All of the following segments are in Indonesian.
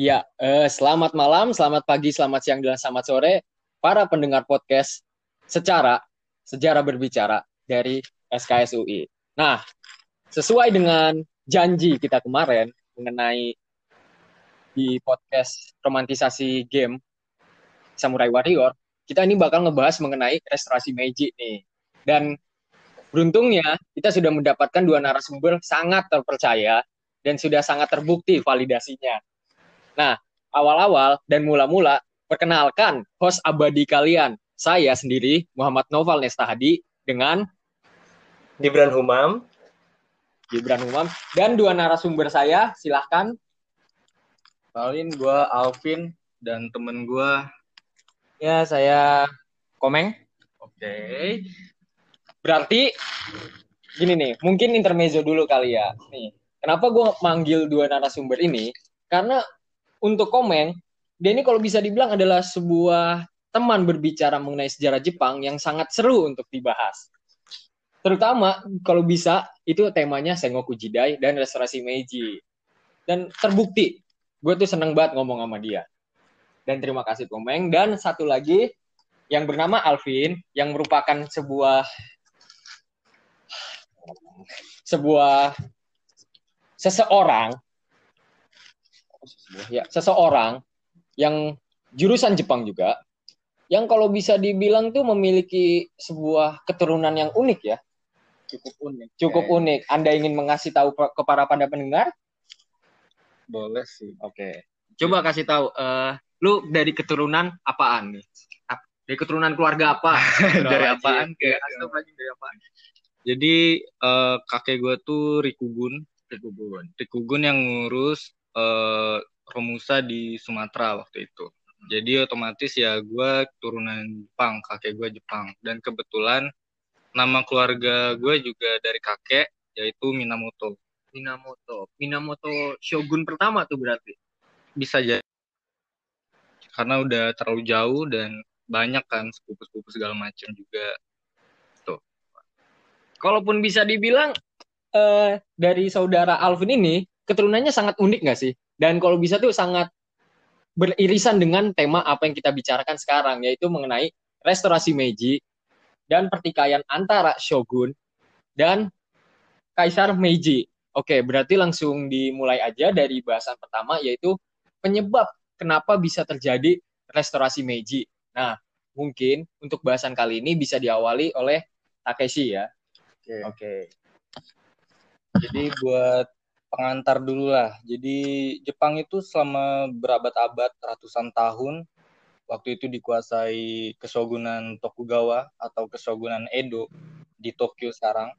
Iya, eh, selamat malam, selamat pagi, selamat siang, dan selamat sore para pendengar podcast secara sejarah berbicara dari SKSUI. Nah, sesuai dengan janji kita kemarin mengenai di podcast romantisasi game Samurai Warrior, kita ini bakal ngebahas mengenai restorasi Meiji nih. Dan beruntungnya kita sudah mendapatkan dua narasumber sangat terpercaya dan sudah sangat terbukti validasinya. Nah, awal-awal dan mula-mula perkenalkan host abadi kalian. Saya sendiri Muhammad Noval Nestahadi dengan Gibran Humam. Gibran Humam dan dua narasumber saya, silahkan. Paulin, gue Alvin dan temen gue. Ya, saya Komeng. Oke. Berarti gini nih, mungkin intermezzo dulu kali ya. Nih, kenapa gue manggil dua narasumber ini? Karena untuk Komeng, dia ini kalau bisa dibilang adalah sebuah teman berbicara mengenai sejarah Jepang yang sangat seru untuk dibahas. Terutama kalau bisa itu temanya Sengoku Jidai dan restorasi Meiji. Dan terbukti, gue tuh seneng banget ngomong sama dia. Dan terima kasih Komeng. Dan satu lagi yang bernama Alvin, yang merupakan sebuah sebuah seseorang ya seseorang yang jurusan Jepang juga yang kalau bisa dibilang tuh memiliki sebuah keturunan yang unik ya Cukup unik. cukup Kayak- unik Anda ingin mengasih tahu ke ke para pada pendengar Boleh sih. oke coba kasih tahu eh lu dari keturunan apaan nih dari keturunan keluarga apa Dari apaan? Astagfirullahaladzim, dari apaan Jadi eh, kakek gue tuh Rikugun. Rikugun. Rikugun yang ngurus eh, Romusa di Sumatera waktu itu. Jadi otomatis ya gue turunan Jepang, kakek gue Jepang. Dan kebetulan nama keluarga gue juga dari kakek, yaitu Minamoto. Minamoto Minamoto Shogun pertama tuh berarti Bisa jadi. Karena udah terlalu jauh dan banyak kan sepupu-sepupu segala macam juga. kalaupun bisa dibilang eh, dari saudara Alvin ini keturunannya sangat unik nggak sih? Dan kalau bisa tuh sangat beririsan dengan tema apa yang kita bicarakan sekarang, yaitu mengenai restorasi Meiji dan pertikaian antara Shogun dan Kaisar Meiji. Oke, berarti langsung dimulai aja dari bahasan pertama, yaitu penyebab kenapa bisa terjadi restorasi Meiji. Nah, mungkin untuk bahasan kali ini bisa diawali oleh Takeshi ya. Oke. Oke. Jadi buat pengantar dulu lah. Jadi Jepang itu selama berabad-abad, ratusan tahun, waktu itu dikuasai Keshogunan Tokugawa atau Keshogunan Edo di Tokyo sekarang.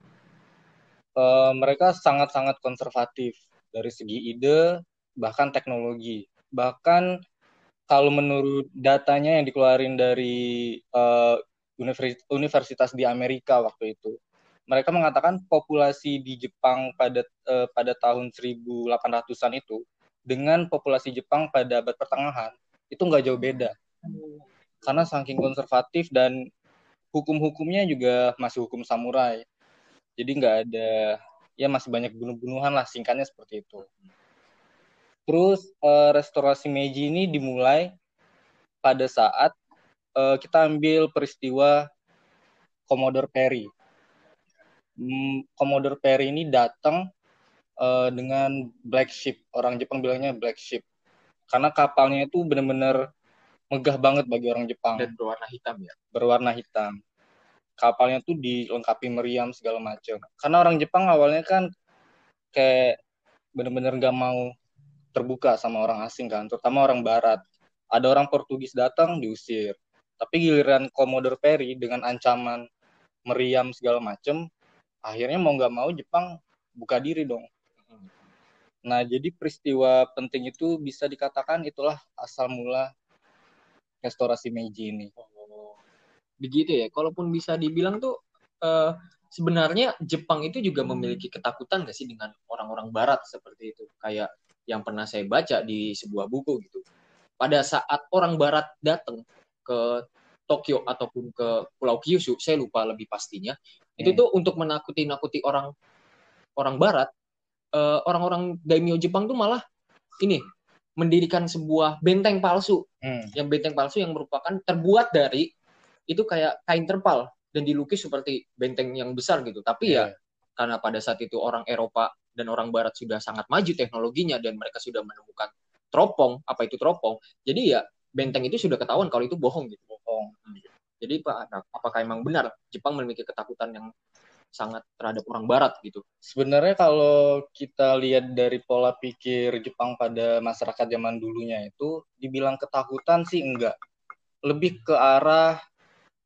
Eh, mereka sangat-sangat konservatif dari segi ide, bahkan teknologi. Bahkan kalau menurut datanya yang dikeluarin dari univers- universitas di Amerika waktu itu, mereka mengatakan populasi di Jepang pada eh, pada tahun 1800-an itu dengan populasi Jepang pada abad pertengahan itu nggak jauh beda. Karena saking konservatif dan hukum-hukumnya juga masih hukum samurai. Jadi nggak ada ya masih banyak bunuh-bunuhan lah singkatnya seperti itu. Terus eh, restorasi Meiji ini dimulai pada saat eh, kita ambil peristiwa Commodore Perry Commodore Perry ini datang eh, dengan black ship. Orang Jepang bilangnya black ship. Karena kapalnya itu benar-benar megah banget bagi orang Jepang, Dan berwarna hitam ya. berwarna hitam. Kapalnya tuh dilengkapi meriam segala macam. Karena orang Jepang awalnya kan kayak benar-benar nggak mau terbuka sama orang asing kan, terutama orang Barat. Ada orang Portugis datang diusir. Tapi giliran Commodore Perry dengan ancaman meriam segala macam, akhirnya mau nggak mau Jepang buka diri dong. Nah, jadi peristiwa penting itu bisa dikatakan itulah asal mula restorasi Meiji ini. Oh, begitu ya. Kalaupun bisa dibilang tuh eh, sebenarnya Jepang itu juga memiliki ketakutan gak sih dengan orang-orang Barat seperti itu? Kayak yang pernah saya baca di sebuah buku gitu. Pada saat orang Barat datang ke Tokyo ataupun ke Pulau Kyushu, saya lupa lebih pastinya. Itu Hmm. tuh untuk menakuti-nakuti orang orang Barat, eh, orang-orang daimyo Jepang tuh malah ini mendirikan sebuah benteng palsu Hmm. yang benteng palsu yang merupakan terbuat dari itu kayak kain terpal dan dilukis seperti benteng yang besar gitu. Tapi ya Iya. karena pada saat itu orang Eropa dan orang Barat sudah sangat maju teknologinya dan mereka sudah menemukan teropong, apa itu teropong. Jadi ya benteng itu sudah ketahuan kalau itu bohong gitu. Bohong. Jadi Pak, nah, apakah emang benar Jepang memiliki ketakutan yang sangat terhadap orang Barat gitu? Sebenarnya kalau kita lihat dari pola pikir Jepang pada masyarakat zaman dulunya itu dibilang ketakutan sih enggak. Lebih ke arah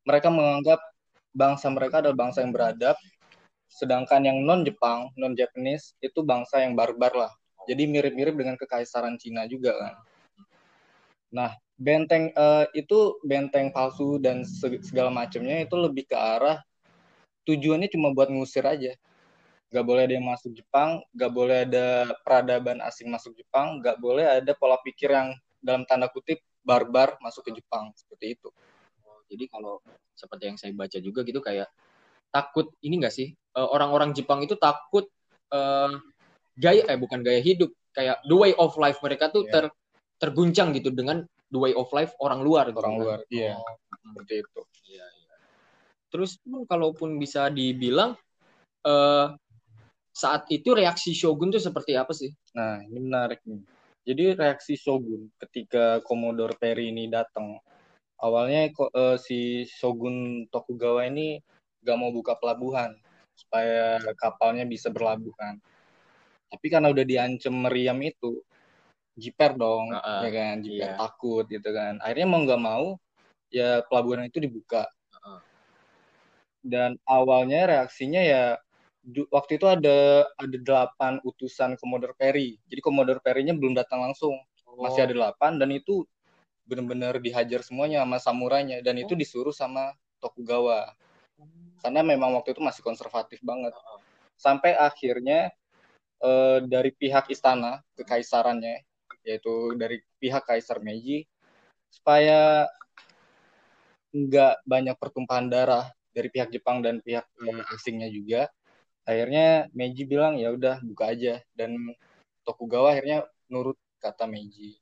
mereka menganggap bangsa mereka adalah bangsa yang beradab, sedangkan yang non Jepang, non Japanese itu bangsa yang barbar lah. Jadi mirip-mirip dengan kekaisaran Cina juga kan. Nah, benteng eh, itu benteng palsu dan se- segala macamnya itu lebih ke arah tujuannya cuma buat ngusir aja nggak boleh ada yang masuk Jepang, nggak boleh ada peradaban asing masuk Jepang, nggak boleh ada pola pikir yang dalam tanda kutip barbar masuk ke Jepang seperti itu. Oh, Jadi kalau seperti yang saya baca juga gitu kayak takut ini enggak sih Eh, orang-orang Jepang itu takut eh, gaya eh bukan gaya hidup kayak the way of life mereka tuh Iya. ter terguncang gitu dengan the way of life orang luar gitu Orang kan. luar, iya. Oh, Seperti itu. iya, iya. Terus pun kalaupun bisa dibilang eh saat itu reaksi Shogun tuh seperti apa sih? Nah, ini menarik nih. Jadi reaksi Shogun ketika Commodore Perry ini datang, awalnya eh, si Shogun Tokugawa ini gak mau buka pelabuhan supaya kapalnya bisa berlabuh kan. Tapi karena udah diancam meriam itu, jiper dong, Heeh, ya kan, jiper iya. takut gitu kan. Akhirnya mau nggak mau, ya pelabuhan itu dibuka. Heeh. Dan awalnya reaksinya ya waktu itu ada ada delapan utusan Commodore Perry. Jadi Commodore Perry-nya belum datang langsung, masih ada delapan dan itu benar-benar dihajar semuanya sama samurainya dan itu disuruh sama Tokugawa karena memang waktu itu masih konservatif banget. Sampai akhirnya eh, dari pihak istana kekaisarannya yaitu dari pihak Kaisar Meiji supaya nggak banyak pertumpahan darah dari pihak Jepang dan pihak eh, asingnya juga. Akhirnya Meiji bilang ya udah buka aja dan Tokugawa akhirnya nurut kata Meiji.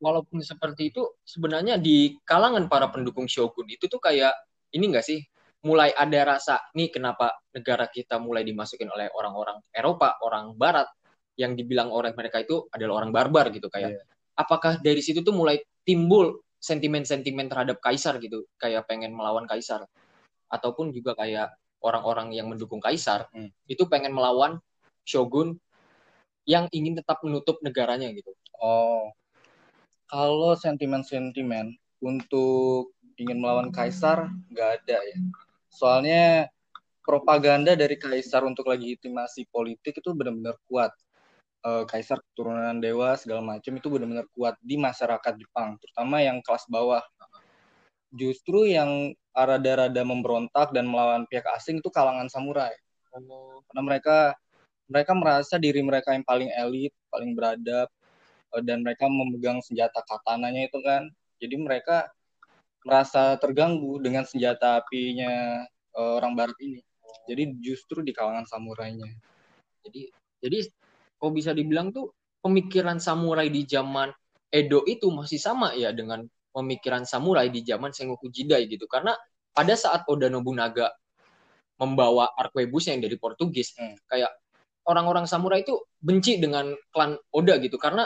walaupun seperti itu sebenarnya di kalangan para pendukung Shogun itu tuh kayak ini enggak sih mulai ada rasa nih kenapa negara kita mulai dimasukin oleh orang-orang Eropa, orang Barat yang dibilang oleh mereka itu adalah orang barbar gitu kayak Iya. apakah dari situ tuh mulai timbul sentimen-sentimen terhadap kaisar gitu kayak pengen melawan kaisar ataupun juga kayak orang-orang yang mendukung kaisar Hmm. itu pengen melawan shogun yang ingin tetap menutup negaranya gitu. Oh, kalau sentimen-sentimen untuk ingin melawan kaisar nggak ada ya. Soalnya propaganda dari kaisar untuk legitimasi politik itu benar-benar kuat. Eh, kaisar keturunan dewa segala macam itu benar-benar kuat di masyarakat Jepang, terutama yang kelas bawah. Justru yang rada-rada memberontak dan melawan pihak asing itu kalangan samurai. Karena mereka mereka merasa diri mereka yang paling elit, paling beradab, eh, dan mereka memegang senjata katananya itu kan. Jadi mereka merasa terganggu dengan senjata apinya eh, orang barat ini. Jadi justru di kalangan samurainya. Jadi jadi kok bisa dibilang tuh pemikiran samurai di zaman Edo itu masih sama ya dengan pemikiran samurai di zaman Sengoku Jidai gitu. Karena pada saat Oda Nobunaga membawa arquebusnya yang dari Portugis, Hmm. kayak orang-orang samurai itu benci dengan klan Oda gitu karena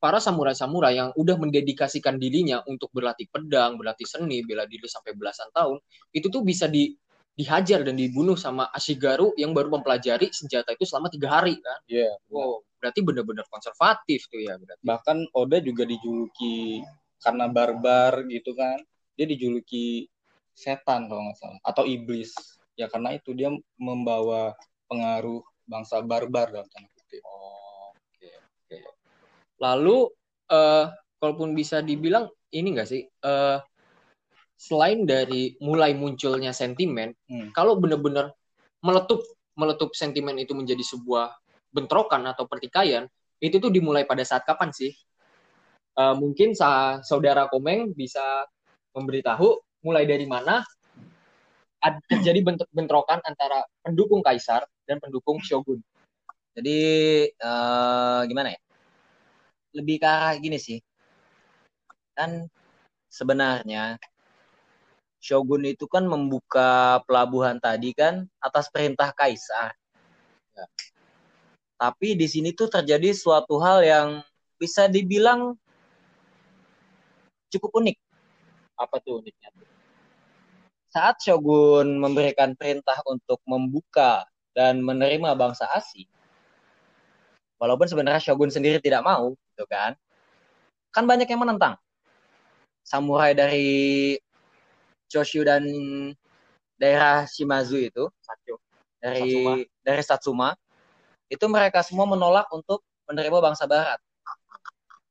para samurai-samurai yang udah mendedikasikan dirinya untuk berlatih pedang, berlatih seni, bela diri sampai belasan tahun, itu tuh bisa di dihajar dan dibunuh sama Ashigaru yang baru mempelajari senjata itu selama tiga hari kan. Iya. Wow, berarti benar-benar konservatif tuh ya berarti. Bahkan Oda juga dijuluki karena barbar gitu kan. Dia dijuluki setan kalau nggak salah atau iblis. Ya karena itu dia membawa pengaruh bangsa barbar dalam tanda kutip. Oh, oke oke. Lalu eh kalaupun bisa dibilang ini enggak sih eh selain dari mulai munculnya sentimen, Hmm. kalau benar-benar meletup meletup sentimen itu menjadi sebuah bentrokan atau pertikaian, itu tuh dimulai pada saat kapan sih? Eh, mungkin sa saudara Komeng bisa memberitahu mulai dari mana ad- terjadi bentuk bentrokan antara pendukung kaisar dan pendukung shogun. Jadi eh, gimana ya? lebih ke arah gini sih. Kan sebenarnya Shogun itu kan membuka pelabuhan tadi kan atas perintah kaisar. Ya. Tapi di sini tuh terjadi suatu hal yang bisa dibilang cukup unik. Apa tuh uniknya? Saat Shogun memberikan perintah untuk membuka dan menerima bangsa asing, walaupun sebenarnya Shogun sendiri tidak mau, gitu kan? Kan banyak yang menentang. Samurai dari Choshu dan daerah Shimazu itu, dari Satsuma. dari Satsuma, itu mereka semua menolak untuk menerima bangsa Barat.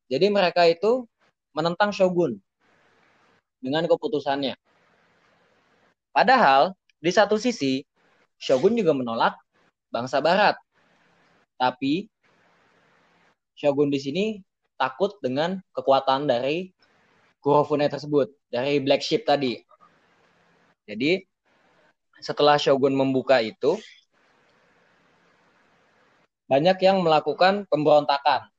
Jadi mereka itu menentang Shogun dengan keputusannya. Padahal di satu sisi Shogun juga menolak bangsa Barat. Tapi Shogun di sini takut dengan kekuatan dari Kurofune tersebut, dari Black Sheep tadi. Jadi setelah Shogun membuka itu, banyak yang melakukan pemberontakan,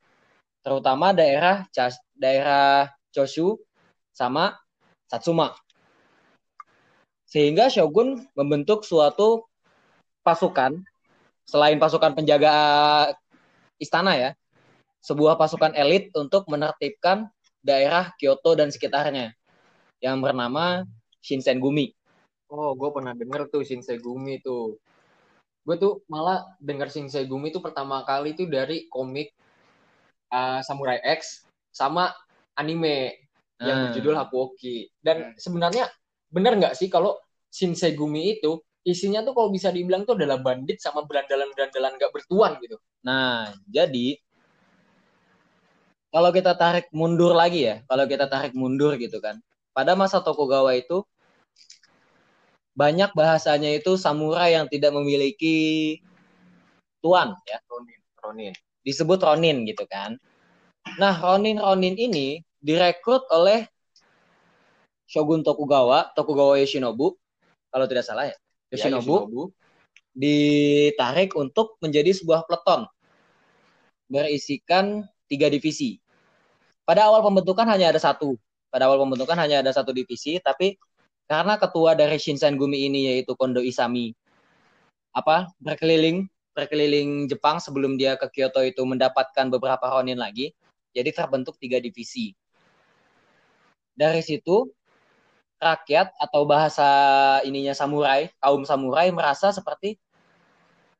terutama daerah daerah Choshu sama Satsuma. Sehingga Shogun membentuk suatu pasukan selain pasukan penjaga istana ya, sebuah pasukan elit untuk menertibkan daerah Kyoto dan sekitarnya yang bernama Shinsengumi. Oh, gue pernah denger tuh Shinsengumi tuh. Gue tuh malah denger Shinsengumi tuh pertama kali tuh dari komik uh, Samurai X sama anime yang hmm. berjudul Hakuoki. Dan hmm. sebenarnya benar nggak sih kalau Shinsegumi itu isinya tuh kalau bisa dibilang tuh adalah bandit sama berandalan-berandalan nggak bertuan gitu. Nah, jadi kalau kita tarik mundur lagi ya, kalau kita tarik mundur gitu kan. Pada masa Tokugawa itu banyak bahasanya itu samurai yang tidak memiliki tuan ya, ronin, ronin. Disebut ronin gitu kan. Nah, ronin-ronin ini direkrut oleh Shogun Tokugawa, Tokugawa Yoshinobu, kalau tidak salah ya. Yoshinobu, ya, Yoshinobu ditarik untuk menjadi sebuah peleton berisikan tiga divisi. Pada awal pembentukan hanya ada satu. Pada awal pembentukan hanya ada satu divisi, tapi karena ketua dari Shinsengumi ini yaitu Kondo Isami apa berkeliling berkeliling Jepang sebelum dia ke Kyoto itu mendapatkan beberapa ronin lagi, jadi terbentuk tiga divisi. Dari situ rakyat atau bahasa ininya samurai, kaum samurai merasa seperti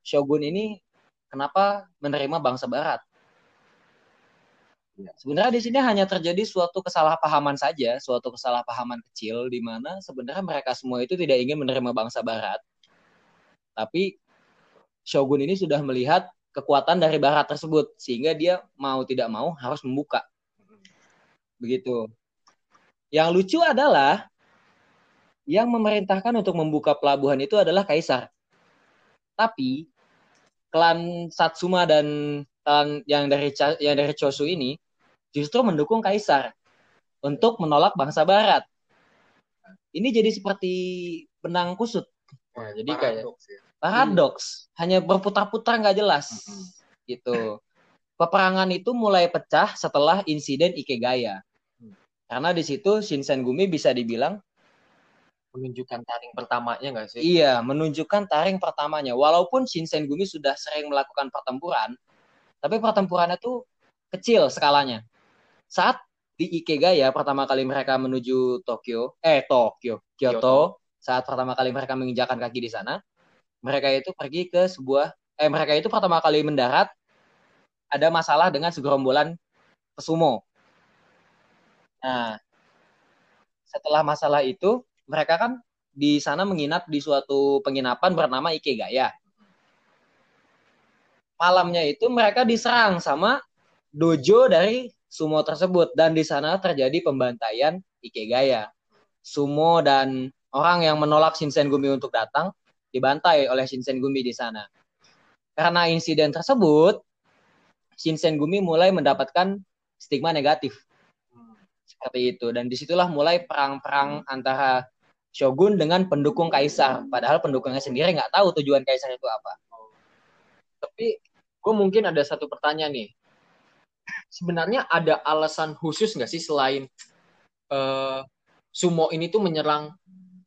shogun ini kenapa menerima bangsa barat. Ya. Sebenarnya di sini hanya terjadi suatu kesalahpahaman saja, suatu kesalahpahaman kecil di mana sebenarnya mereka semua itu tidak ingin menerima bangsa barat. Tapi shogun ini sudah melihat kekuatan dari barat tersebut sehingga dia mau tidak mau harus membuka. Begitu. Yang lucu adalah yang memerintahkan untuk membuka pelabuhan itu adalah kaisar. Tapi klan Satsuma dan klan yang dari yang dari Chosu ini justru mendukung kaisar untuk menolak bangsa barat. Ini jadi seperti benang kusut. Nah, jadi kayak paradoks, hanya berputar-putar nggak jelas. Hmm. Gitu. Peperangan itu mulai pecah setelah insiden Ikegaya. Karena di situ Shinsengumi bisa dibilang menunjukkan taring pertamanya nggak sih? Iya, menunjukkan taring pertamanya. Walaupun Shinsengumi sudah sering melakukan pertempuran, tapi pertempurannya tuh kecil skalanya. Saat di Ikegaya pertama kali mereka menuju Tokyo, eh Tokyo, Kyoto, Kyoto. saat pertama kali mereka menginjakan kaki di sana, mereka itu pergi ke sebuah eh mereka itu pertama kali mendarat ada masalah dengan segerombolan pesumo Nah, setelah masalah itu, mereka kan di sana menginap di suatu penginapan bernama Ikegaya. Malamnya itu mereka diserang sama dojo dari sumo tersebut. Dan di sana terjadi pembantaian Ikegaya. Sumo dan orang yang menolak Shinsengumi untuk datang dibantai oleh Shinsengumi di sana. Karena insiden tersebut, Shinsengumi mulai mendapatkan stigma negatif. Seperti itu. Dan di situlah mulai perang-perang antara shogun dengan pendukung kaisar. Padahal pendukungnya sendiri nggak tahu tujuan kaisar itu apa. Tapi gue mungkin ada satu pertanyaan nih sebenarnya ada alasan khusus nggak sih selain eh, sumo ini tuh menyerang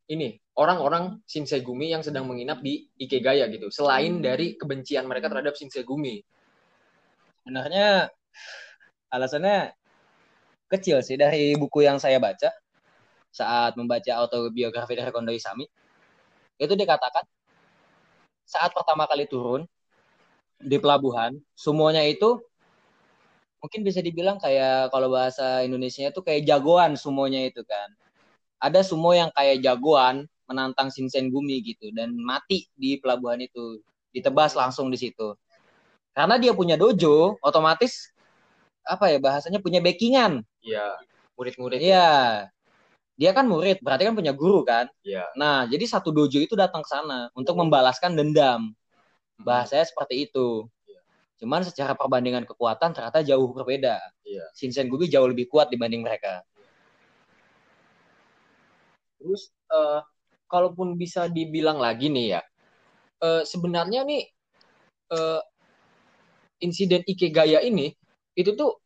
ini orang-orang Shinsegumi yang sedang menginap di Ikegaya gitu. Selain dari kebencian mereka terhadap Shinsegumi. Sebenarnya alasannya kecil sih dari buku yang saya baca saat membaca autobiografi dari Kondo Isami. Itu dikatakan saat pertama kali turun di pelabuhan, semuanya itu mungkin bisa dibilang kayak kalau bahasa Indonesia itu kayak jagoan semuanya itu kan. Ada sumo yang kayak jagoan menantang Shinsen Gumi gitu dan mati di pelabuhan itu, ditebas langsung di situ. Karena dia punya dojo, otomatis apa ya bahasanya punya backingan. Iya, murid-murid. Iya. Dia kan murid, berarti kan punya guru kan? Iya. Nah, jadi satu dojo itu datang ke sana untuk membalaskan dendam. Bahasanya seperti itu. Cuman secara perbandingan kekuatan ternyata jauh berbeda. Iya. Shinsen Gumi jauh lebih kuat dibanding mereka. Terus eh, kalaupun bisa dibilang lagi nih ya, eh, sebenarnya nih eh, insiden Ikegaya ini itu tuh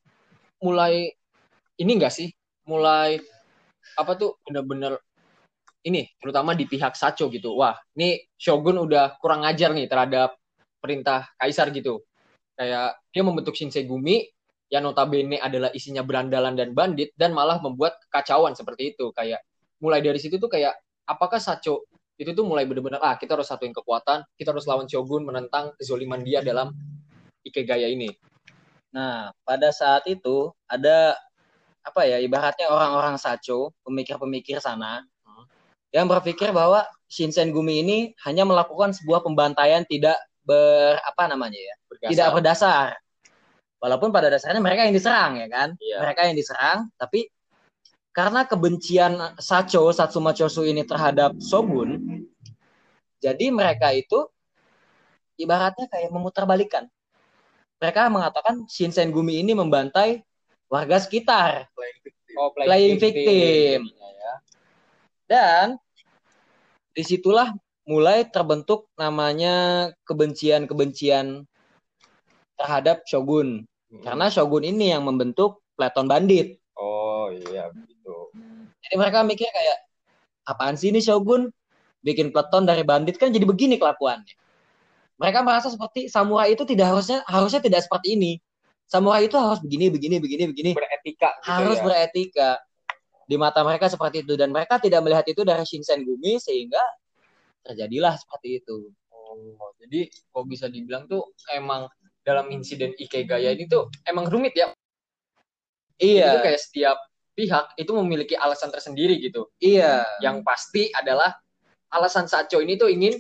mulai ini enggak sih? Mulai apa tuh bener-bener ini terutama di pihak Sacho gitu. Wah, ini Shogun udah kurang ajar nih terhadap perintah kaisar gitu. Kayak dia membentuk Shinsegumi yang notabene adalah isinya berandalan dan bandit dan malah membuat kekacauan seperti itu. Kayak mulai dari situ tuh kayak apakah Sacho itu tuh mulai benar-benar ah kita harus satuin kekuatan, kita harus lawan Shogun menentang kezoliman dia dalam Ikegaya ini. Nah, pada saat itu ada apa ya ibaratnya orang-orang Sacho, pemikir-pemikir sana Hmm. yang berpikir bahwa Shinsen Gumi ini hanya melakukan sebuah pembantaian tidak ber apa namanya ya, Berdasar. tidak berdasar. Walaupun pada dasarnya mereka yang diserang ya kan, Iya. mereka yang diserang, tapi karena kebencian Sacho Satsuma Chosu ini terhadap Shogun, jadi mereka itu ibaratnya kayak memutarbalikkan. Mereka mengatakan Shinsen Gumi ini membantai warga sekitar Oh, Playing victim. Ya. dan di situlah mulai terbentuk namanya kebencian-kebencian terhadap Shogun. Karena Shogun ini yang membentuk Pleton Bandit. oh iya begitu. Jadi mereka mikir kayak apaan sih ini Shogun bikin Pleton dari bandit kan jadi begini kelakuannya. Mereka merasa seperti samurai itu tidak harusnya harusnya tidak seperti ini. Samurai itu harus begini begini begini begini. Beretika gitu harus ya. beretika. Di mata mereka seperti itu dan mereka tidak melihat itu dari Shinsen Gumi sehingga terjadilah seperti itu. Oh, jadi kok bisa dibilang tuh emang dalam insiden Ikegaya ini tuh emang rumit ya. Itu Iya, kayak setiap pihak itu memiliki alasan tersendiri gitu. iya. Yang pasti adalah alasan Sacho ini tuh ingin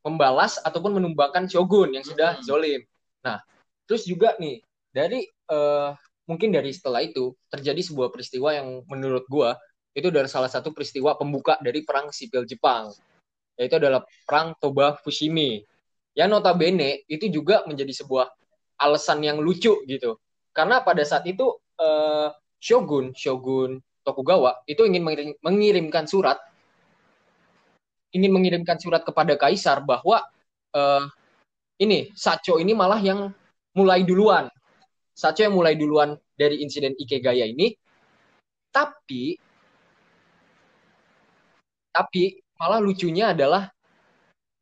membalas ataupun menumbangkan Shogun yang sudah Hmm. zolim. Nah, terus juga nih dari eh, mungkin dari setelah itu terjadi sebuah peristiwa yang menurut gua itu adalah salah satu peristiwa pembuka dari perang sipil Jepang yaitu adalah perang Toba Fushimi. Yang notabene itu juga menjadi sebuah alasan yang lucu gitu. Karena pada saat itu eh, Shogun Shogun Tokugawa itu ingin mengirim- mengirimkan surat ingin mengirimkan surat kepada kaisar bahwa eh, ini Sacho ini malah yang mulai duluan. Sacho yang mulai duluan dari insiden Ikegaya ini. Tapi tapi malah lucunya adalah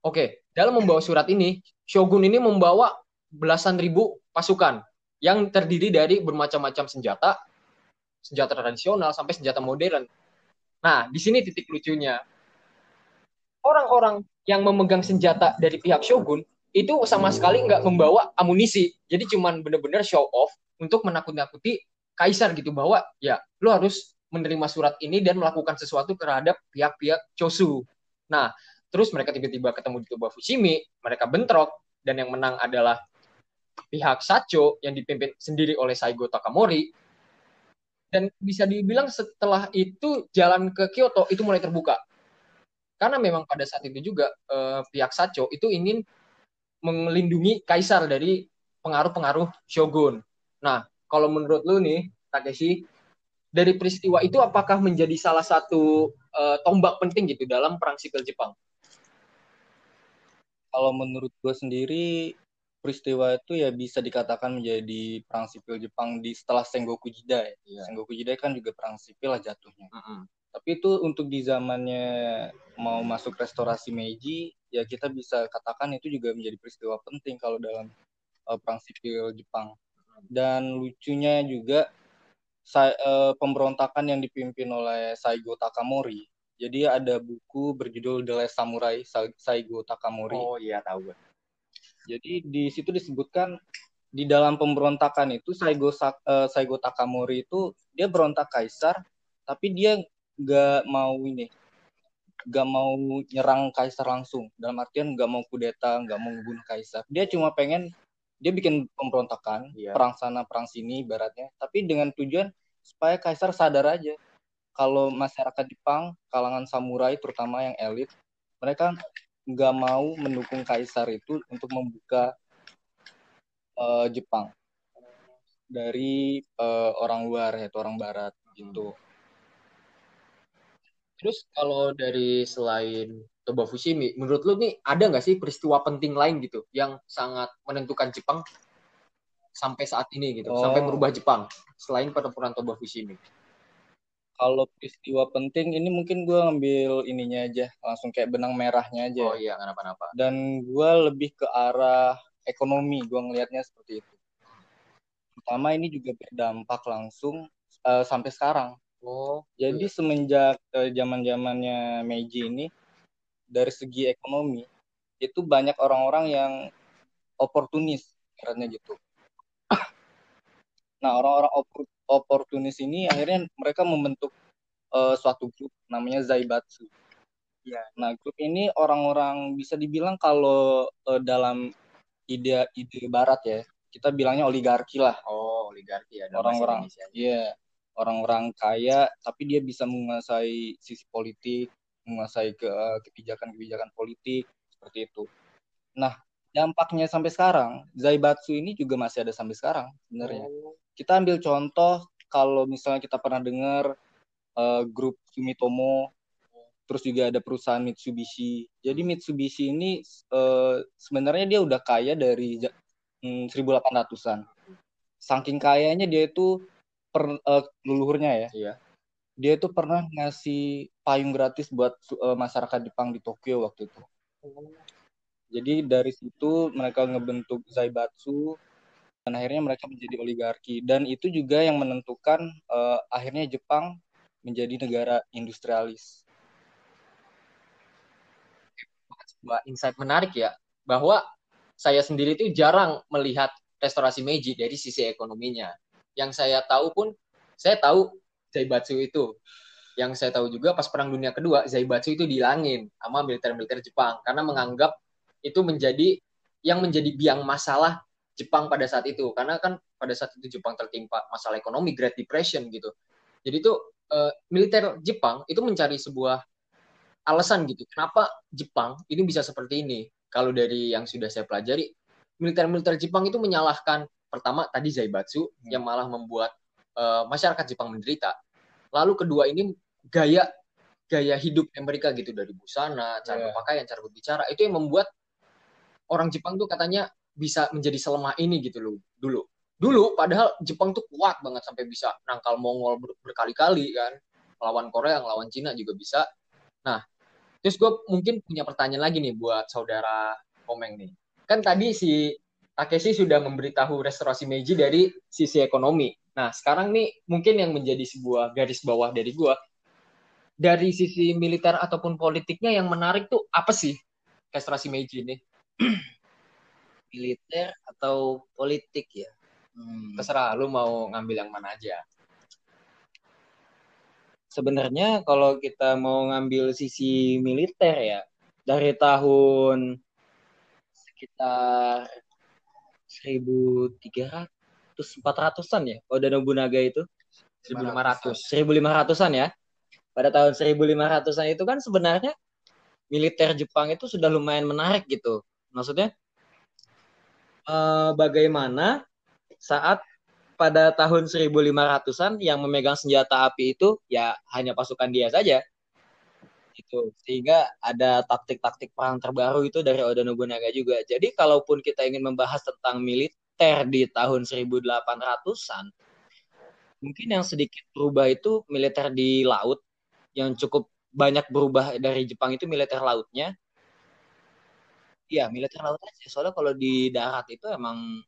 oke, dalam membawa surat ini Shogun ini membawa belasan ribu pasukan yang terdiri dari bermacam-macam senjata, senjata tradisional sampai senjata modern. Nah, di sini titik lucunya orang-orang yang memegang senjata dari pihak Shogun itu sama sekali nggak membawa amunisi. Jadi cuman bener-bener show off untuk menakut-nakuti kaisar gitu bahwa ya lu harus menerima surat ini dan melakukan sesuatu terhadap pihak-pihak Chosu. Nah, terus mereka tiba-tiba ketemu di Toba Fushimi, mereka bentrok dan yang menang adalah pihak Sacho yang dipimpin sendiri oleh Saigo Takamori. Dan bisa dibilang setelah itu jalan ke Kyoto itu mulai terbuka karena memang pada saat itu juga eh, pihak Sacho itu ingin melindungi kaisar dari pengaruh-pengaruh shogun. Nah, kalau menurut lu nih, Takeshi, dari peristiwa itu apakah menjadi salah satu eh, tombak penting gitu dalam perang sipil Jepang? Kalau menurut gue sendiri peristiwa itu ya bisa dikatakan menjadi perang sipil Jepang di setelah Sengoku Jidai. Iya. Sengoku Jidai kan juga perang sipil lah jatuhnya. Mm-mm. Tapi itu untuk di zamannya mau masuk restorasi Meiji, ya kita bisa katakan itu juga menjadi peristiwa penting kalau dalam uh, perang sipil Jepang. Dan lucunya juga sa- uh, pemberontakan yang dipimpin oleh Saigo Takamori. Jadi ada buku berjudul The Last Samurai Sa- Saigo Takamori. Oh iya tahu. Jadi di situ disebutkan di dalam pemberontakan itu Saigo Sa- eh, Saigo Takamori itu dia berontak kaisar, tapi dia nggak mau ini, nggak mau nyerang kaisar langsung. Dalam artian nggak mau kudeta, nggak mau membunuh kaisar. Dia cuma pengen dia bikin pemberontakan, Iya. perang sana perang sini ibaratnya, tapi dengan tujuan supaya kaisar sadar aja kalau masyarakat Jepang, kalangan samurai terutama yang elit, mereka nggak mau mendukung kaisar itu untuk membuka eh, Jepang dari eh, orang luar yaitu orang barat gitu. Terus kalau dari selain Toba Fushimi, menurut lu nih ada nggak sih peristiwa penting lain gitu yang sangat menentukan Jepang sampai saat ini gitu, Oh. sampai merubah Jepang selain pertempuran Toba Fushimi? Kalau peristiwa penting ini mungkin gue ngambil ininya aja, langsung kayak benang merahnya aja. Oh iya, kenapa-napa. Dan gue lebih ke arah ekonomi, gue ngelihatnya seperti itu. Pertama ini juga berdampak langsung eh, sampai sekarang. Oh, Jadi semenjak eh, zaman-zamannya Meiji ini dari segi ekonomi itu banyak orang-orang yang oportunis karena gitu. Nah, orang-orang opor- oportunis ini akhirnya mereka membentuk eh, suatu grup namanya Zaibatsu. Ya, nah grup ini orang-orang bisa dibilang kalau eh, dalam ide ide barat ya, kita bilangnya oligarki lah. oh oligarki ya Orang-orang. Iya, orang-orang kaya tapi dia bisa menguasai sisi politik, menguasai ke eh, kebijakan-kebijakan politik seperti itu. Nah, dampaknya sampai sekarang, Zaibatsu ini juga masih ada sampai sekarang sebenarnya. Oh, Kita ambil contoh kalau misalnya kita pernah dengar eh, grup Sumitomo, terus juga ada perusahaan Mitsubishi. Jadi Mitsubishi ini eh, sebenarnya dia udah kaya dari hmm, 1800-an. Saking kayanya dia itu per, eh, leluhurnya ya. Iya. Dia itu pernah ngasih payung gratis buat eh, masyarakat Jepang di Tokyo waktu itu. Jadi dari situ mereka ngebentuk Zaibatsu dan akhirnya mereka menjadi oligarki dan itu juga yang menentukan eh, akhirnya Jepang menjadi negara industrialis. sebuah insight menarik ya bahwa saya sendiri itu jarang melihat restorasi Meiji dari sisi ekonominya. Yang saya tahu pun saya tahu Zaibatsu itu. Yang saya tahu juga pas Perang Dunia Kedua Zaibatsu itu dihilangin sama militer-militer Jepang karena menganggap itu menjadi yang menjadi biang masalah Jepang pada saat itu karena kan pada saat itu Jepang tertimpa masalah ekonomi Great Depression gitu. Jadi itu eh, militer Jepang itu mencari sebuah alasan gitu. Kenapa Jepang ini bisa seperti ini? Kalau dari yang sudah saya pelajari, militer-militer Jepang itu menyalahkan pertama tadi Zaibatsu Hmm. yang malah membuat eh, masyarakat Jepang menderita. Lalu kedua ini gaya gaya hidup mereka gitu dari busana, cara Iya. berpakaian, cara berbicara itu yang membuat orang Jepang tuh katanya bisa menjadi selemah ini gitu loh dulu. Dulu padahal Jepang tuh kuat banget sampai bisa nangkal Mongol ber- berkali-kali kan. Lawan Korea, lawan Cina juga bisa. Nah, terus gue mungkin punya pertanyaan lagi nih buat saudara Komeng nih. Kan tadi si Takeshi sudah memberitahu restorasi Meiji dari sisi ekonomi. Nah, sekarang nih mungkin yang menjadi sebuah garis bawah dari gue, dari sisi militer ataupun politiknya yang menarik tuh apa sih restorasi Meiji ini? militer atau politik ya Hmm. Terserah lu mau ngambil yang mana aja. sebenarnya kalau kita mau ngambil sisi militer ya dari tahun sekitar 1300 400-an ya Oda Nobunaga itu 1500. 1500-an ya pada tahun 1500-an itu kan sebenarnya militer Jepang itu sudah lumayan menarik gitu maksudnya eh, bagaimana saat pada tahun 1500-an yang memegang senjata api itu ya hanya pasukan dia saja. Itu sehingga ada taktik-taktik perang terbaru itu dari Oda Nobunaga juga. Jadi kalaupun kita ingin membahas tentang militer di tahun 1800-an, mungkin yang sedikit berubah itu militer di laut yang cukup banyak berubah dari Jepang itu militer lautnya. Iya, militer laut aja. Soalnya kalau di darat itu emang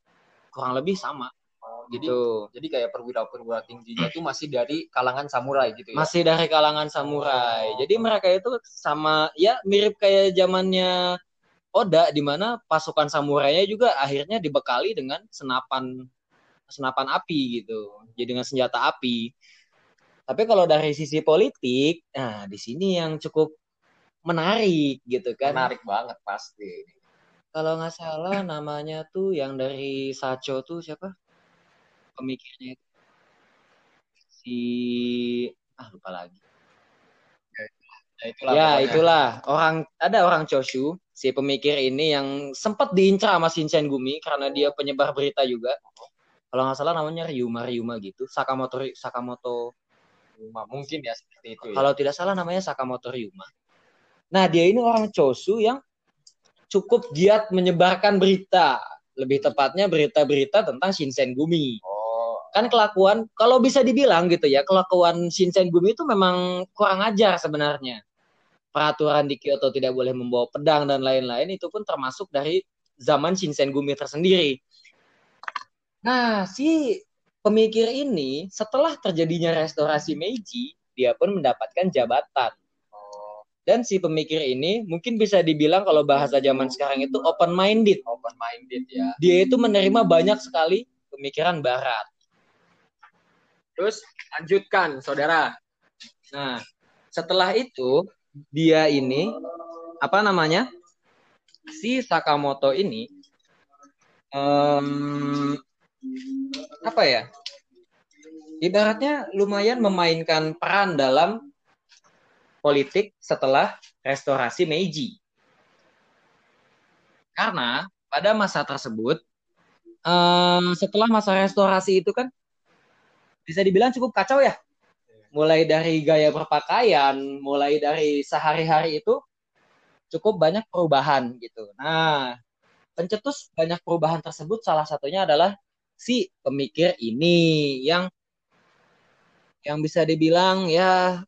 kurang lebih sama. Oh, jadi Gitu. jadi kayak perwira-perwira tingginya itu masih dari kalangan samurai gitu ya. Masih dari kalangan samurai. Jadi mereka itu sama ya mirip kayak zamannya Oda di mana pasukan samurainya juga akhirnya dibekali dengan senapan senapan api gitu. Jadi dengan senjata api. Tapi kalau dari sisi politik, nah di sini yang cukup menarik gitu kan. Menarik banget pasti. Kalau nggak salah namanya tuh yang dari Sacho tuh siapa? Pemikirnya itu. Si ah lupa lagi. Ya itulah. ya pokoknya. itulah orang ada orang Choshu si pemikir ini yang sempat diincar sama Shinsengumi Gumi karena dia penyebar berita juga. Kalau nggak salah namanya Ryuma Ryuma gitu. Sakamoto Sakamoto. Cuma mungkin ya seperti itu ya. Kalau tidak salah namanya Sakamoto Ryuma. Nah dia ini orang Choshu yang cukup giat menyebarkan berita. Lebih tepatnya berita-berita tentang Shinsen Gumi. Kan kelakuan kalau bisa dibilang gitu ya kelakuan Shinsen Gumi itu memang kurang ajar sebenarnya. Peraturan di Kyoto tidak boleh membawa pedang dan lain-lain itu pun termasuk dari zaman Shinsen Gumi tersendiri. Nah si pemikir ini setelah terjadinya restorasi Meiji dia pun mendapatkan jabatan. Dan si pemikir ini mungkin bisa dibilang kalau bahasa zaman sekarang itu open minded open minded ya. dia itu menerima banyak sekali pemikiran barat Terus lanjutkan, saudara. Nah, setelah itu dia ini apa namanya? Si Sakamoto ini em, apa ya? Ibaratnya lumayan memainkan peran dalam politik setelah restorasi Meiji. Karena pada masa tersebut em, setelah masa restorasi itu kan bisa dibilang cukup kacau ya mulai dari gaya berpakaian, mulai dari sehari-hari itu cukup banyak perubahan gitu. Nah, pencetus banyak perubahan tersebut salah satunya adalah si pemikir ini yang yang bisa dibilang ya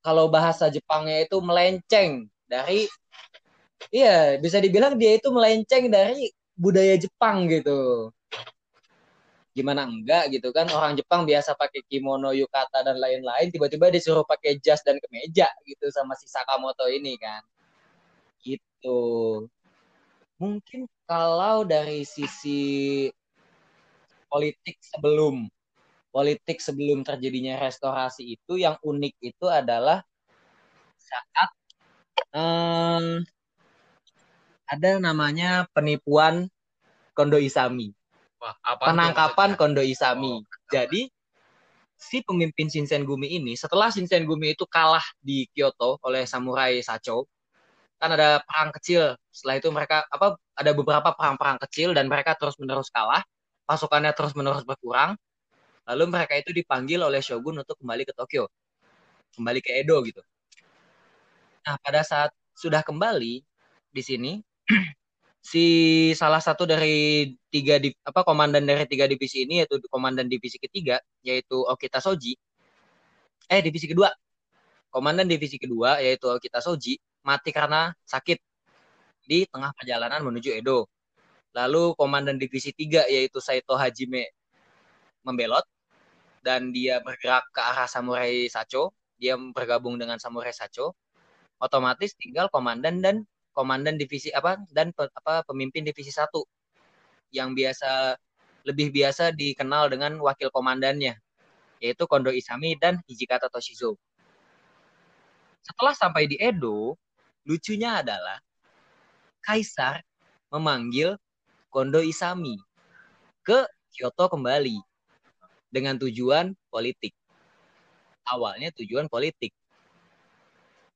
kalau bahasa Jepangnya itu melenceng dari iya bisa dibilang dia itu melenceng dari budaya Jepang gitu gimana enggak gitu kan? Orang Jepang biasa pakai kimono yukata dan lain-lain tiba-tiba disuruh pakai jas dan kemeja gitu sama si Sakamoto ini kan. Gitu. Mungkin kalau dari sisi politik sebelum politik sebelum terjadinya restorasi itu yang unik itu adalah saat em, ada namanya penipuan Kondo Isami Wah, apa penangkapan Kondo Isami. Jadi si pemimpin Shinsen Gumi ini setelah Shinsen Gumi itu kalah di Kyoto oleh samurai Sacho, kan ada perang kecil. Setelah itu mereka apa ada beberapa perang-perang kecil dan mereka terus-menerus kalah, pasukannya terus-menerus berkurang. Lalu mereka itu dipanggil oleh shogun untuk kembali ke Tokyo. Kembali ke Edo gitu. Nah, pada saat sudah kembali di sini si salah satu dari tiga di, apa komandan dari tiga divisi ini yaitu komandan divisi ketiga yaitu Okita Soji. Eh divisi kedua. Komandan divisi kedua yaitu Okita Soji mati karena sakit di tengah perjalanan menuju Edo. Lalu komandan divisi tiga yaitu Saito Hajime membelot dan dia bergerak ke arah samurai Sacho. Dia bergabung dengan samurai Sacho. Otomatis tinggal komandan dan komandan divisi apa dan pe, apa pemimpin divisi satu yang biasa lebih biasa dikenal dengan wakil komandannya yaitu Kondo Isami dan Hijikata Toshizo. Setelah sampai di Edo, lucunya adalah Kaisar memanggil Kondo Isami ke Kyoto kembali dengan tujuan politik. Awalnya tujuan politik.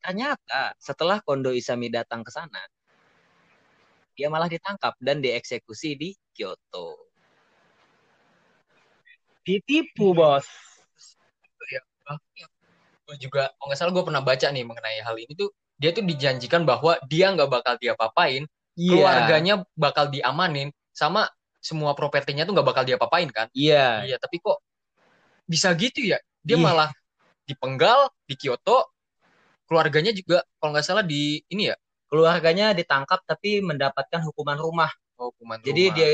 Ternyata setelah Kondo Isami datang ke sana, dia malah ditangkap dan dieksekusi di Kyoto. Ditipu, bos. gue juga kalau nggak salah gue pernah baca nih mengenai hal ini tuh dia tuh dijanjikan bahwa dia nggak bakal diapa-apain Iya. keluarganya bakal diamanin sama semua propertinya tuh nggak bakal diapa-apain kan Iya. iya tapi kok bisa gitu ya dia Iya. malah dipenggal di Kyoto keluarganya juga kalau nggak salah di ini ya Keluarganya ditangkap tapi mendapatkan hukuman rumah. oh, hukuman Jadi rumah. dia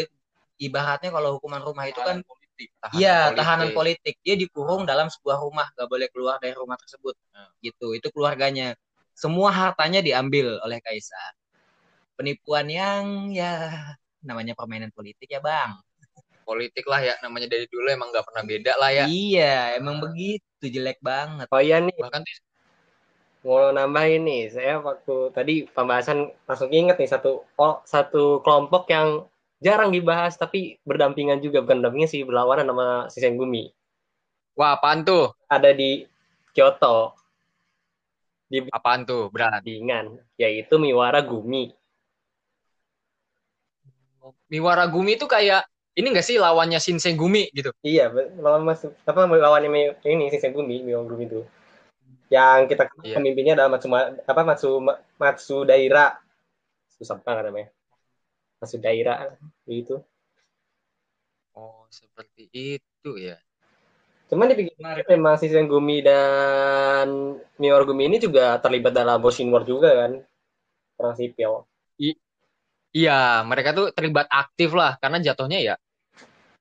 ibaratnya kalau hukuman rumah itu kan politik iya tahanan politik. Dia dikurung dalam sebuah rumah, gak boleh keluar dari rumah tersebut. Hmm. Gitu. Itu keluarganya. Semua hartanya diambil oleh kaisar. Penipuan yang ya namanya permainan politik ya, Bang. politik lah ya namanya dari dulu emang nggak pernah beda lah ya Iya, emang begitu jelek banget. Oh iya nih, bahkan tuh mau nambahin nih, saya waktu tadi pembahasan langsung inget nih satu oh, satu kelompok yang jarang dibahas tapi berdampingan juga bukan berdampingan sih berlawanan sama Shisengumi. wah apaan tuh Ada di Kyoto, apaan tuh Bingan, yaitu Miwara Gumi. Miwara Gumi itu kayak ini enggak sih lawannya Shinsengumi gitu Iya, lawan mas apa lawannya ini Shisengumi, Miwara Gumi itu. Yang kita Iya. pemimpinnya adalah Matsuma, apa Matsu Matsudaira. Susah banget namanya. Matsudaira gitu. oh seperti itu ya Cuman dipikir memang si Gumi dan Miwar Gumi ini juga terlibat dalam Boshin War juga kan. Perang sipil. Iya, mereka tuh terlibat aktif lah karena jatuhnya ya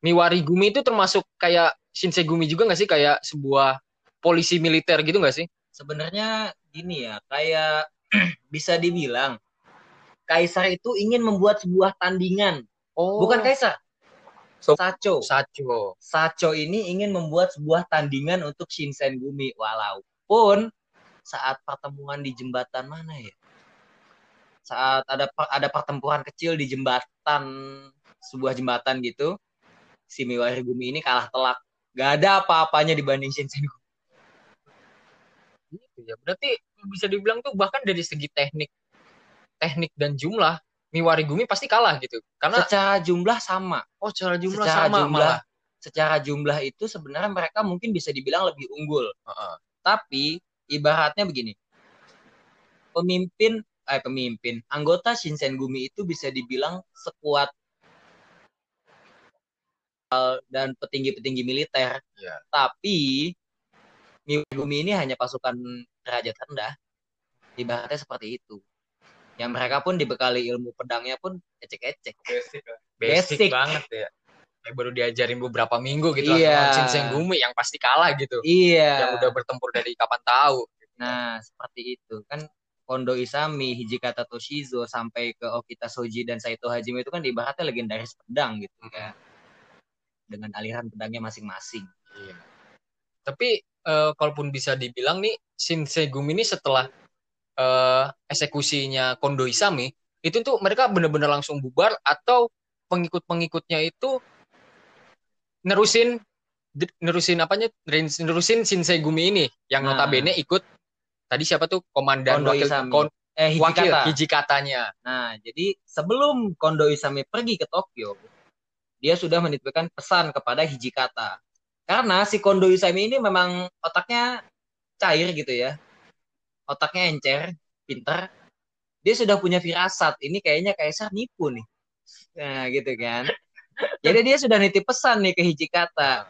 Miwari Gumi itu termasuk kayak Shinsegumi juga nggak sih kayak sebuah polisi militer gitu nggak sih? Sebenarnya gini ya, kayak bisa dibilang kaisar itu ingin membuat sebuah tandingan. Oh, Bukan kaisar. So- Sacho. Sacho. Sacho ini ingin membuat sebuah tandingan untuk Shinsengumi walaupun saat pertemuan di jembatan mana ya? Saat ada ada pertempuran kecil di jembatan sebuah jembatan gitu, si Miwari Gumi ini kalah telak. Gak ada apa-apanya dibanding Shinsengumi. Gitu ya. Berarti bisa dibilang tuh bahkan dari segi teknik teknik dan jumlah Miwari Gumi pasti kalah gitu. Karena Secara jumlah sama. oh secara jumlah secara sama jumlah, malah. secara jumlah itu sebenarnya mereka mungkin bisa dibilang lebih unggul. Heeh. Tapi ibaratnya begini. Pemimpin eh pemimpin, anggota Shinsengumi itu bisa dibilang sekuat eh, dan petinggi-petinggi militer. Iya. Tapi Miwagumi ini hanya pasukan derajat rendah. Ibaratnya seperti itu. Yang mereka pun dibekali ilmu pedangnya pun ecek-ecek. Basic, Basic. banget ya. Kayak baru diajarin beberapa minggu gitu Iya. lawan Shinsengumi yang pasti kalah gitu. Iya. Yang udah bertempur dari kapan tahu. Nah, seperti itu. Kan Kondo Isami, Hijikata Toshizo, sampai ke Okita Soji dan Saito Hajime itu kan ibaratnya legendaris pedang gitu kan. Dengan aliran pedangnya masing-masing. Iya. Tapi eh, kalaupun bisa dibilang nih Shinsegumi ini setelah eh, eksekusinya Kondo Isami itu tuh mereka bener-bener langsung bubar atau pengikut-pengikutnya itu nerusin nerusin apanya nerusin Shinsegumi ini yang Nah. notabene ikut tadi siapa tuh komandan Kondo wakil Isami. kon- Eh, wakil Hijikata. Hijikatanya Nah, jadi sebelum Kondo Isami pergi ke Tokyo, dia sudah menitipkan pesan kepada Hijikata. Karena si Kondo Isami ini memang otaknya cair gitu ya. Otaknya encer, pinter. Dia sudah punya firasat. Ini kayaknya kaisar nipu nih. Nah, gitu kan. Jadi dia sudah nitip pesan nih ke Hijikata.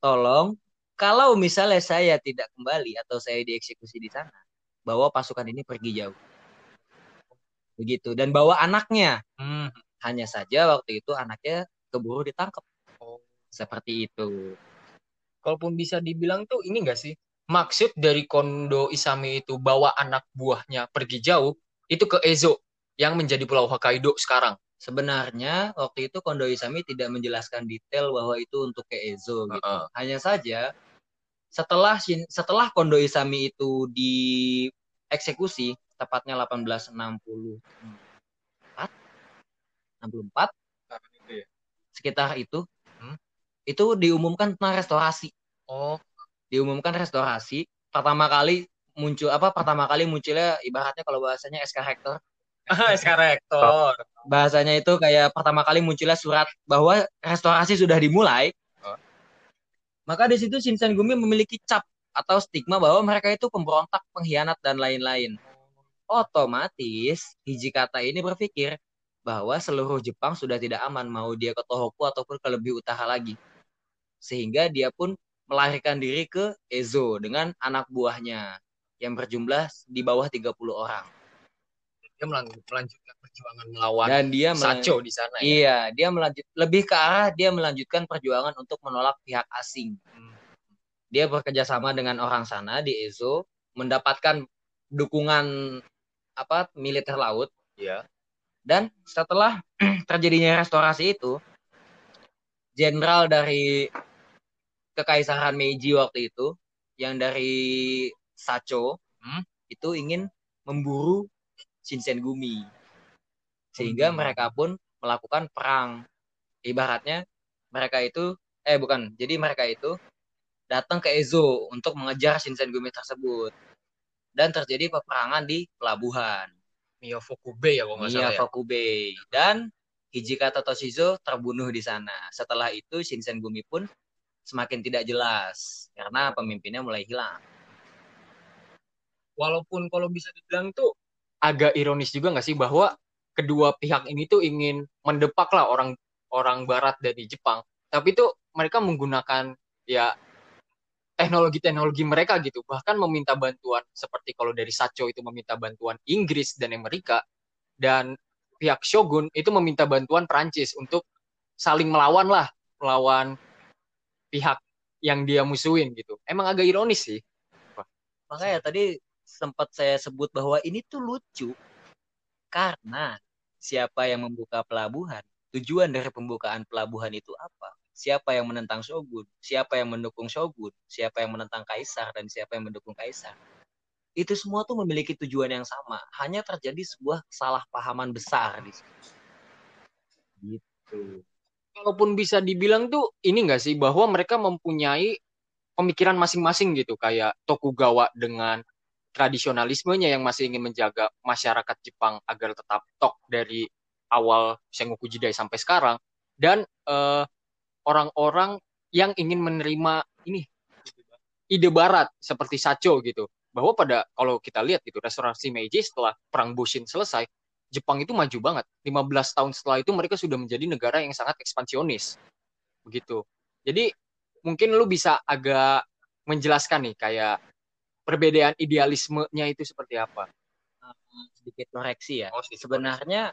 Tolong, kalau misalnya saya tidak kembali atau saya dieksekusi di sana, bawa pasukan ini pergi jauh begitu dan bawa anaknya Hmm. hanya saja waktu itu anaknya keburu ditangkap. Seperti itu kalaupun bisa dibilang tuh ini enggak sih maksud dari Kondo Isami itu bawa anak buahnya pergi jauh itu ke Ezo yang menjadi Pulau Hokkaido sekarang. sebenarnya waktu itu Kondo Isami tidak menjelaskan detail bahwa itu untuk ke Ezo gitu Heeh. hanya saja setelah Shin- setelah Kondo Isami itu dieksekusi tepatnya 1864 64 sekitar itu. Itu diumumkan tentang restorasi Oh, diumumkan restorasi pertama kali muncul apa pertama kali munculnya ibaratnya kalau bahasanya SK Rektor SK Rektor. bahasanya itu kayak pertama kali munculnya surat bahwa restorasi sudah dimulai Oh. maka di situ Shinsengumi memiliki cap atau stigma bahwa mereka itu pemberontak, pengkhianat dan lain-lain. Otomatis Hijikata ini berpikir bahwa seluruh Jepang sudah tidak aman mau dia ke Tohoku ataupun ke lebih utara lagi. Sehingga dia pun melarikan diri ke Ezo dengan anak buahnya yang berjumlah di bawah 30 orang. Dia melanjutkan perjuangan melawan Dan dia Sacho di sana ya. Iya, dia melanjut lebih ke arah dia melanjutkan perjuangan untuk menolak pihak asing. Hmm. Dia bekerja sama dengan orang sana di Ezo, mendapatkan dukungan apa militer laut Iya. dan setelah terjadinya restorasi itu, jenderal dari kekaisaran Meiji waktu itu yang dari Sacho Hmm. itu ingin memburu Shinsengumi sehingga Hmm. mereka pun melakukan perang ibaratnya mereka itu eh bukan jadi mereka itu datang ke Ezo untuk mengejar Shinsengumi tersebut dan terjadi peperangan di pelabuhan Miyafokube ya kalau nggak salah ya. Dan Hijikata Toshizo terbunuh di sana. Setelah itu Shinsengumi pun semakin tidak jelas karena pemimpinnya mulai hilang. Walaupun kalau bisa dibilang tuh agak ironis juga nggak sih bahwa kedua pihak ini tuh ingin mendepak lah orang orang Barat dari Jepang, tapi tuh mereka menggunakan ya teknologi-teknologi mereka gitu, bahkan meminta bantuan seperti kalau dari Sacho itu meminta bantuan Inggris dan Amerika, dan pihak Shogun itu meminta bantuan Prancis untuk saling melawan lah, melawan pihak yang dia musuhin gitu. Emang agak ironis sih. Makanya tadi sempat saya sebut bahwa ini tuh lucu karena siapa yang membuka pelabuhan, tujuan dari pembukaan pelabuhan itu apa? Siapa yang menentang shogun, siapa yang mendukung shogun, siapa yang menentang kaisar dan siapa yang mendukung kaisar. Itu semua tuh memiliki tujuan yang sama, hanya terjadi sebuah kesalahpahaman besar di situ. Gitu. Kalaupun bisa dibilang tuh ini enggak sih bahwa mereka mempunyai pemikiran masing-masing gitu. Kayak Tokugawa dengan tradisionalismenya yang masih ingin menjaga masyarakat Jepang agar tetap tok dari awal Sengoku Jidai sampai sekarang. Dan eh, orang-orang yang ingin menerima ini ide barat seperti Sacho gitu. Bahwa pada kalau kita lihat gitu restorasi Meiji setelah perang Bushin selesai Jepang itu maju banget 15 tahun setelah itu mereka sudah menjadi negara yang sangat ekspansionis begitu jadi mungkin lu bisa agak menjelaskan nih kayak perbedaan idealismenya itu seperti apa sedikit koreksi ya. Oh, sedikit Sebenarnya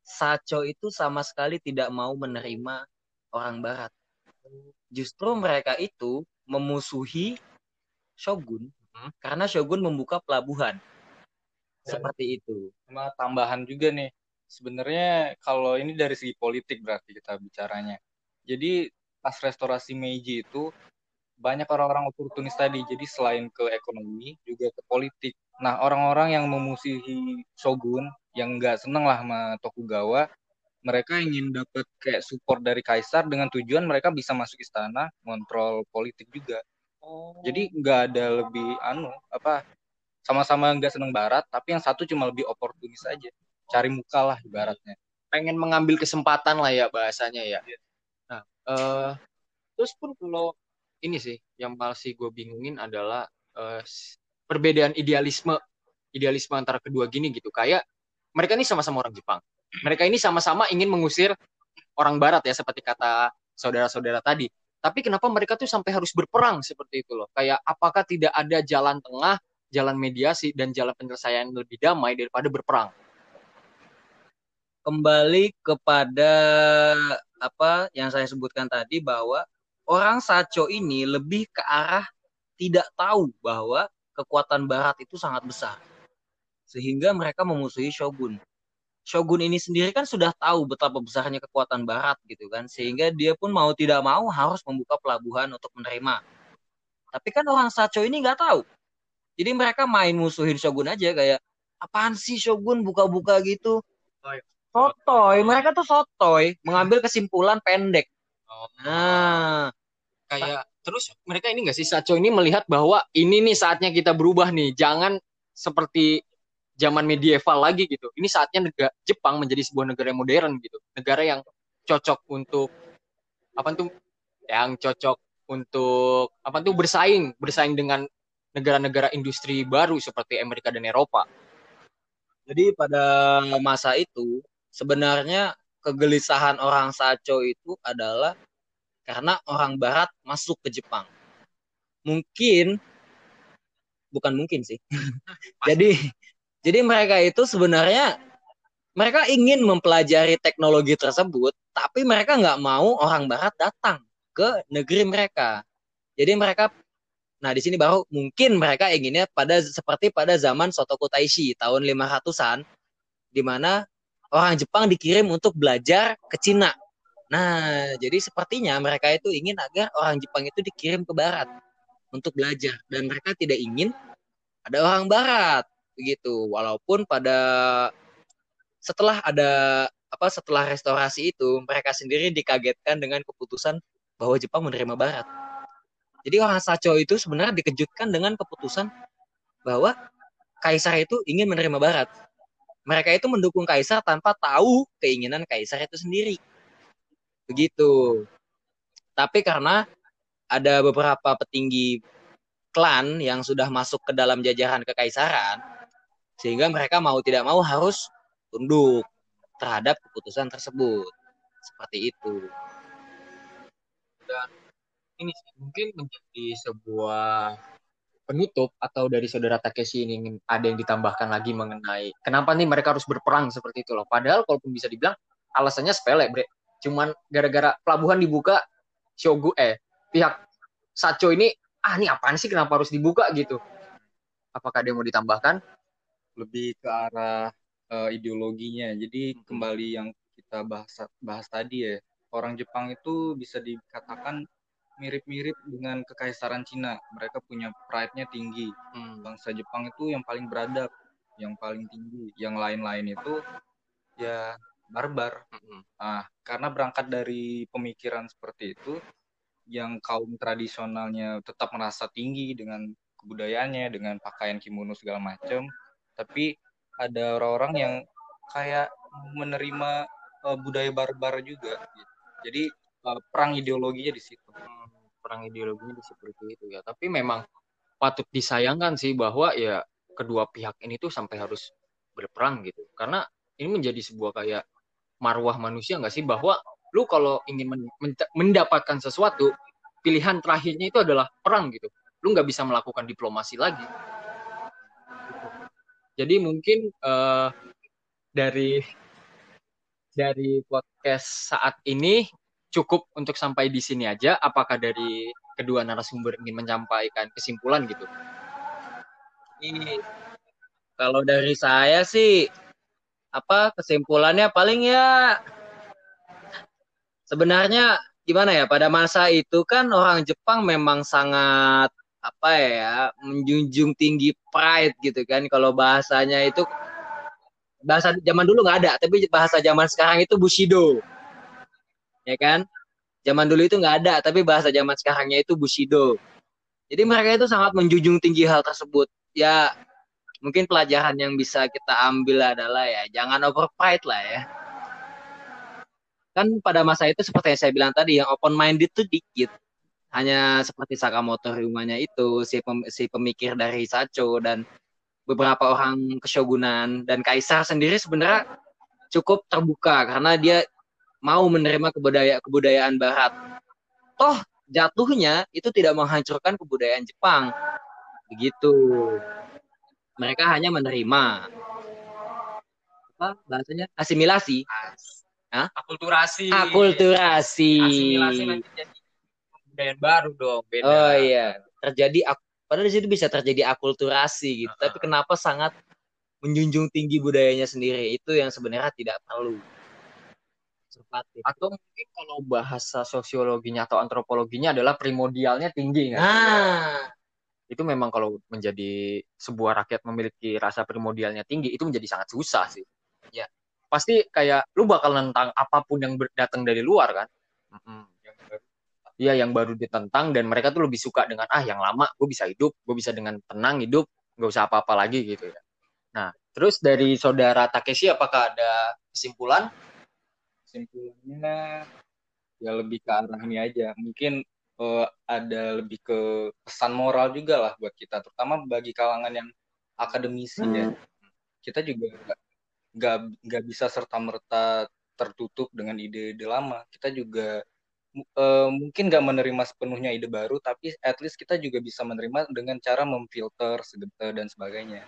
Sacho itu sama sekali tidak mau menerima orang Barat. Justru mereka itu memusuhi Shogun Hmm. karena Shogun membuka pelabuhan. Seperti itu. Sama tambahan juga nih, sebenarnya kalau ini dari segi politik berarti kita bicaranya. Jadi pas restorasi Meiji itu banyak orang-orang oportunis tadi. Jadi selain ke ekonomi juga ke politik. Nah orang-orang yang memusuhi Shogun yang nggak seneng lah sama Tokugawa, mereka ingin dapat kayak support dari kaisar dengan tujuan mereka bisa masuk istana, kontrol politik juga. Jadi nggak ada lebih anu apa sama-sama nggak seneng barat, tapi yang satu cuma lebih oportunis aja, cari muka lah ibaratnya. pengen mengambil kesempatan lah ya bahasanya ya. Nah, eh, terus pun kalau ini sih yang masih gue bingungin adalah s- perbedaan idealisme idealisme antara kedua gini gitu. Kayak mereka ini sama-sama orang Jepang. Mereka ini sama-sama ingin mengusir orang Barat ya seperti kata saudara-saudara tadi. Tapi kenapa mereka tuh sampai harus berperang seperti itu loh? Kayak apakah tidak ada jalan tengah, jalan mediasi dan jalan penyelesaian lebih damai daripada berperang? Kembali kepada apa yang saya sebutkan tadi bahwa orang Sacho ini lebih ke arah tidak tahu bahwa kekuatan Barat itu sangat besar. Sehingga mereka memusuhi Shogun. Shogun ini sendiri kan sudah tahu betapa besarnya kekuatan Barat gitu kan. Sehingga dia pun mau tidak mau harus membuka pelabuhan untuk menerima. Tapi kan orang Sacho ini nggak tahu. Jadi mereka main musuhin Shogun aja kayak apaan sih Shogun buka-buka gitu. Sotoy, mereka tuh sotoy, mengambil kesimpulan pendek. Nah, kayak terus mereka ini nggak sih Sacho ini melihat bahwa ini nih saatnya kita berubah nih jangan seperti zaman medieval lagi gitu. Ini saatnya negara Jepang menjadi sebuah negara yang modern gitu. Negara yang cocok untuk apa tuh? Yang cocok untuk apa tuh? Bersaing, bersaing dengan negara-negara industri baru seperti Amerika dan Eropa. Jadi pada masa itu sebenarnya kegelisahan orang Saco itu adalah karena orang Barat masuk ke Jepang. Mungkin bukan mungkin sih. jadi jadi mereka itu sebenarnya mereka ingin mempelajari teknologi tersebut, tapi mereka nggak mau orang Barat datang ke negeri mereka. Jadi mereka, nah di sini baru mungkin mereka inginnya pada seperti pada zaman Sotoku Taishi tahun 500-an, di mana orang Jepang dikirim untuk belajar ke Cina. Nah, jadi sepertinya mereka itu ingin agar orang Jepang itu dikirim ke Barat untuk belajar, dan mereka tidak ingin ada orang Barat begitu. Walaupun pada setelah ada apa setelah restorasi itu mereka sendiri dikagetkan dengan keputusan bahwa Jepang menerima Barat. Jadi orang Sacho itu sebenarnya dikejutkan dengan keputusan bahwa Kaisar itu ingin menerima Barat. Mereka itu mendukung Kaisar tanpa tahu keinginan Kaisar itu sendiri. Begitu. Tapi karena ada beberapa petinggi klan yang sudah masuk ke dalam jajaran kekaisaran, sehingga mereka mau tidak mau harus tunduk terhadap keputusan tersebut. Seperti itu. Dan ini sih, mungkin menjadi sebuah penutup atau dari saudara Takeshi ini ada yang ditambahkan lagi mengenai kenapa nih mereka harus berperang seperti itu loh. Padahal kalaupun bisa dibilang alasannya sepele, Bre. Cuman gara-gara pelabuhan dibuka Shogu eh pihak Sacho ini ah ini apaan sih kenapa harus dibuka gitu. Apakah dia mau ditambahkan? lebih ke arah uh, ideologinya. Jadi Hmm. kembali yang kita bahas bahas tadi ya, orang Jepang itu bisa dikatakan mirip-mirip dengan kekaisaran Cina. Mereka punya pride-nya tinggi. Hmm. Bangsa Jepang itu yang paling beradab, yang paling tinggi. Yang lain-lain itu ya barbar. Mm-mm. Nah, karena berangkat dari pemikiran seperti itu, yang kaum tradisionalnya tetap merasa tinggi dengan kebudayaannya, dengan pakaian kimono segala macam, tapi ada orang-orang yang kayak menerima uh, budaya barbar juga. Gitu. Jadi uh, perang ideologinya di situ. Hmm, perang ideologinya di seperti itu ya. Tapi memang patut disayangkan sih bahwa ya kedua pihak ini tuh sampai harus berperang gitu. Karena ini menjadi sebuah kayak marwah manusia nggak sih bahwa lu kalau ingin men- men- mendapatkan sesuatu pilihan terakhirnya itu adalah perang gitu. Lu nggak bisa melakukan diplomasi lagi. Jadi mungkin eh, dari dari podcast saat ini cukup untuk sampai di sini aja. Apakah dari kedua narasumber ingin menyampaikan kesimpulan gitu? Ini kalau dari saya sih apa kesimpulannya paling ya sebenarnya gimana ya pada masa itu kan orang Jepang memang sangat apa ya menjunjung tinggi pride gitu kan kalau bahasanya itu bahasa zaman dulu nggak ada tapi bahasa zaman sekarang itu bushido ya kan? Zaman dulu itu nggak ada tapi bahasa zaman sekarangnya itu bushido. Jadi mereka itu sangat menjunjung tinggi hal tersebut. Ya mungkin pelajaran yang bisa kita ambil adalah ya jangan over pride lah ya. Kan pada masa itu seperti yang saya bilang tadi yang open minded tuh dikit. Hanya seperti Sakamoto Ryumanya itu si, pem, si pemikir dari Sacho dan beberapa orang keshogunan. Dan kaisar sendiri sebenarnya cukup terbuka karena dia mau menerima kebudaya kebudayaan barat toh jatuhnya itu tidak menghancurkan kebudayaan Jepang begitu mereka hanya menerima apa bahasanya asimilasi Hah? Akulturasi. akulturasi Asimilasi nanti jadi kebudayaan baru dong. Beda. oh iya terjadi padahal di situ bisa terjadi akulturasi gitu Ah. tapi kenapa sangat menjunjung tinggi budayanya sendiri itu yang sebenarnya tidak perlu konservatif Atau mungkin kalau bahasa sosiologinya atau antropologinya adalah primordialnya tinggi nggak? nah itu memang kalau menjadi sebuah rakyat memiliki rasa primordialnya tinggi itu menjadi sangat susah sih. Ya, pasti kayak lu bakal nentang apa pun yang datang dari luar kan. Mm-mm. Iya, yang baru ditentang dan mereka tuh lebih suka dengan ah yang lama gue bisa hidup, gue bisa dengan tenang hidup, nggak usah apa-apa lagi gitu ya. Nah, terus dari saudara Takeshi apakah ada kesimpulan? Kesimpulannya ya lebih ke arah ini aja. Mungkin uh, ada lebih ke pesan moral juga lah buat kita, terutama bagi kalangan yang akademisi hmm. ya. Kita juga nggak nggak bisa serta merta tertutup dengan ide-ide lama. Kita juga uh, mungkin nggak menerima sepenuhnya ide baru, tapi at least kita juga bisa menerima dengan cara memfilter dan sebagainya.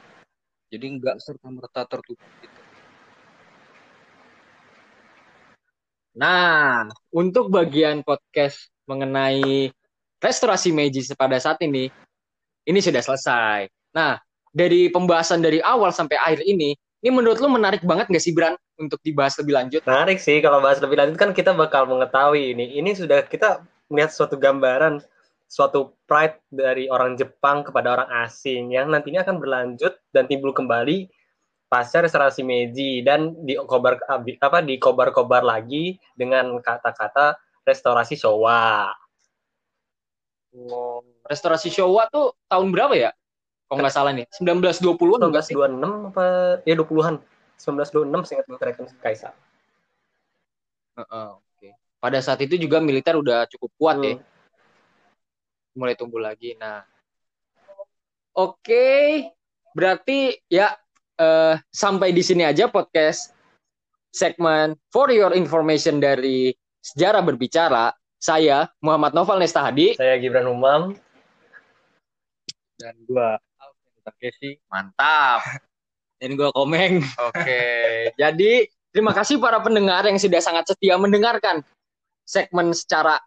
Jadi nggak serta merta tertutup gitu. Nah, untuk bagian podcast mengenai restorasi Meiji pada saat ini, ini sudah selesai. Nah, dari pembahasan dari awal sampai akhir ini, ini menurut lu menarik banget nggak sih, Bran, untuk dibahas lebih lanjut? Menarik sih, kalau bahas lebih lanjut kan kita bakal mengetahui ini. Ini sudah kita melihat suatu gambaran, suatu pride dari orang Jepang kepada orang asing yang nantinya akan berlanjut dan timbul kembali pasca restorasi Meiji dan di kobar apa di kobar-kobar lagi dengan kata-kata restorasi Showa. Wow. Restorasi Showa tuh tahun berapa ya? Kalau nggak salah nih, 1920-an 1926 apa ya 20-an. 1926 seingat gue Kaisar. Uh, uh, Oke. Okay. Pada saat itu juga militer udah cukup kuat ya. hmm. ya. Mulai tumbuh lagi. Nah. Oke, okay. berarti ya uh, sampai di sini aja podcast segmen For Your Information dari Sejarah Berbicara. Saya Muhammad Noval Nestahadi. Saya Gibran Umam. Dan gua Alvin Takeshi. Mantap. Dan gua Komeng. Oke. Jadi terima kasih para pendengar yang sudah sangat setia mendengarkan segmen secara